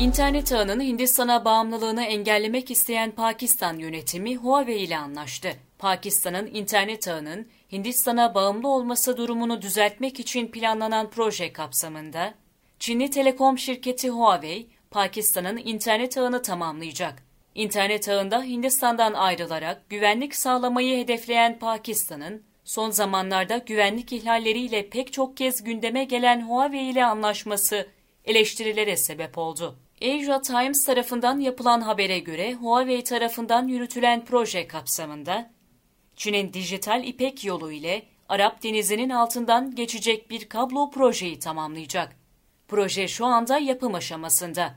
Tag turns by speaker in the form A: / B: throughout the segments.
A: İnternet ağının Hindistan'a bağımlılığını engellemek isteyen Pakistan yönetimi Huawei ile anlaştı. Pakistan'ın internet ağının Hindistan'a bağımlı olması durumunu düzeltmek için planlanan proje kapsamında Çinli telekom şirketi Huawei, Pakistan'ın internet ağını tamamlayacak. İnternet ağında Hindistan'dan ayrılarak güvenlik sağlamayı hedefleyen Pakistan'ın son zamanlarda güvenlik ihlalleriyle pek çok kez gündeme gelen Huawei ile anlaşması eleştirilere sebep oldu. Asia Times tarafından yapılan habere göre Huawei tarafından yürütülen proje kapsamında Çin'in dijital İpek yolu ile Arap Denizi'nin altından geçecek bir kablo projeyi tamamlayacak. Proje şu anda yapım aşamasında.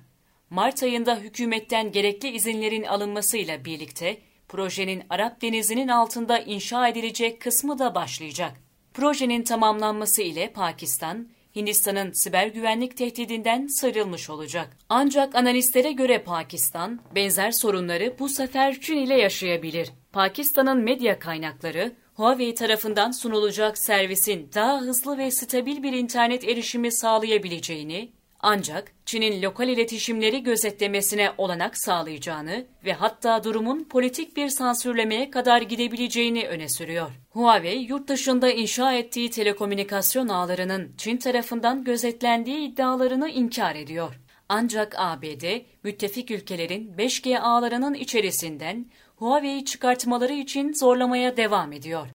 A: Mart ayında hükümetten gerekli izinlerin alınmasıyla birlikte projenin Arap Denizi'nin altında inşa edilecek kısmı da başlayacak. Projenin tamamlanması ile Pakistan, Hindistan'ın siber güvenlik tehdidinden sıyrılmış olacak. Ancak analistlere göre Pakistan benzer sorunları bu sefer Çin ile yaşayabilir. Pakistan'ın medya kaynakları Huawei tarafından sunulacak servisin daha hızlı ve stabil bir internet erişimi sağlayabileceğini, ancak Çin'in lokal iletişimleri gözetlemesine olanak sağlayacağını ve hatta durumun politik bir sansürlemeye kadar gidebileceğini öne sürüyor. Huawei, yurt dışında inşa ettiği telekomünikasyon ağlarının Çin tarafından gözetlendiği iddialarını inkar ediyor. Ancak ABD, müttefik ülkelerin 5G ağlarının içerisinden Huawei'yi çıkartmaları için zorlamaya devam ediyor.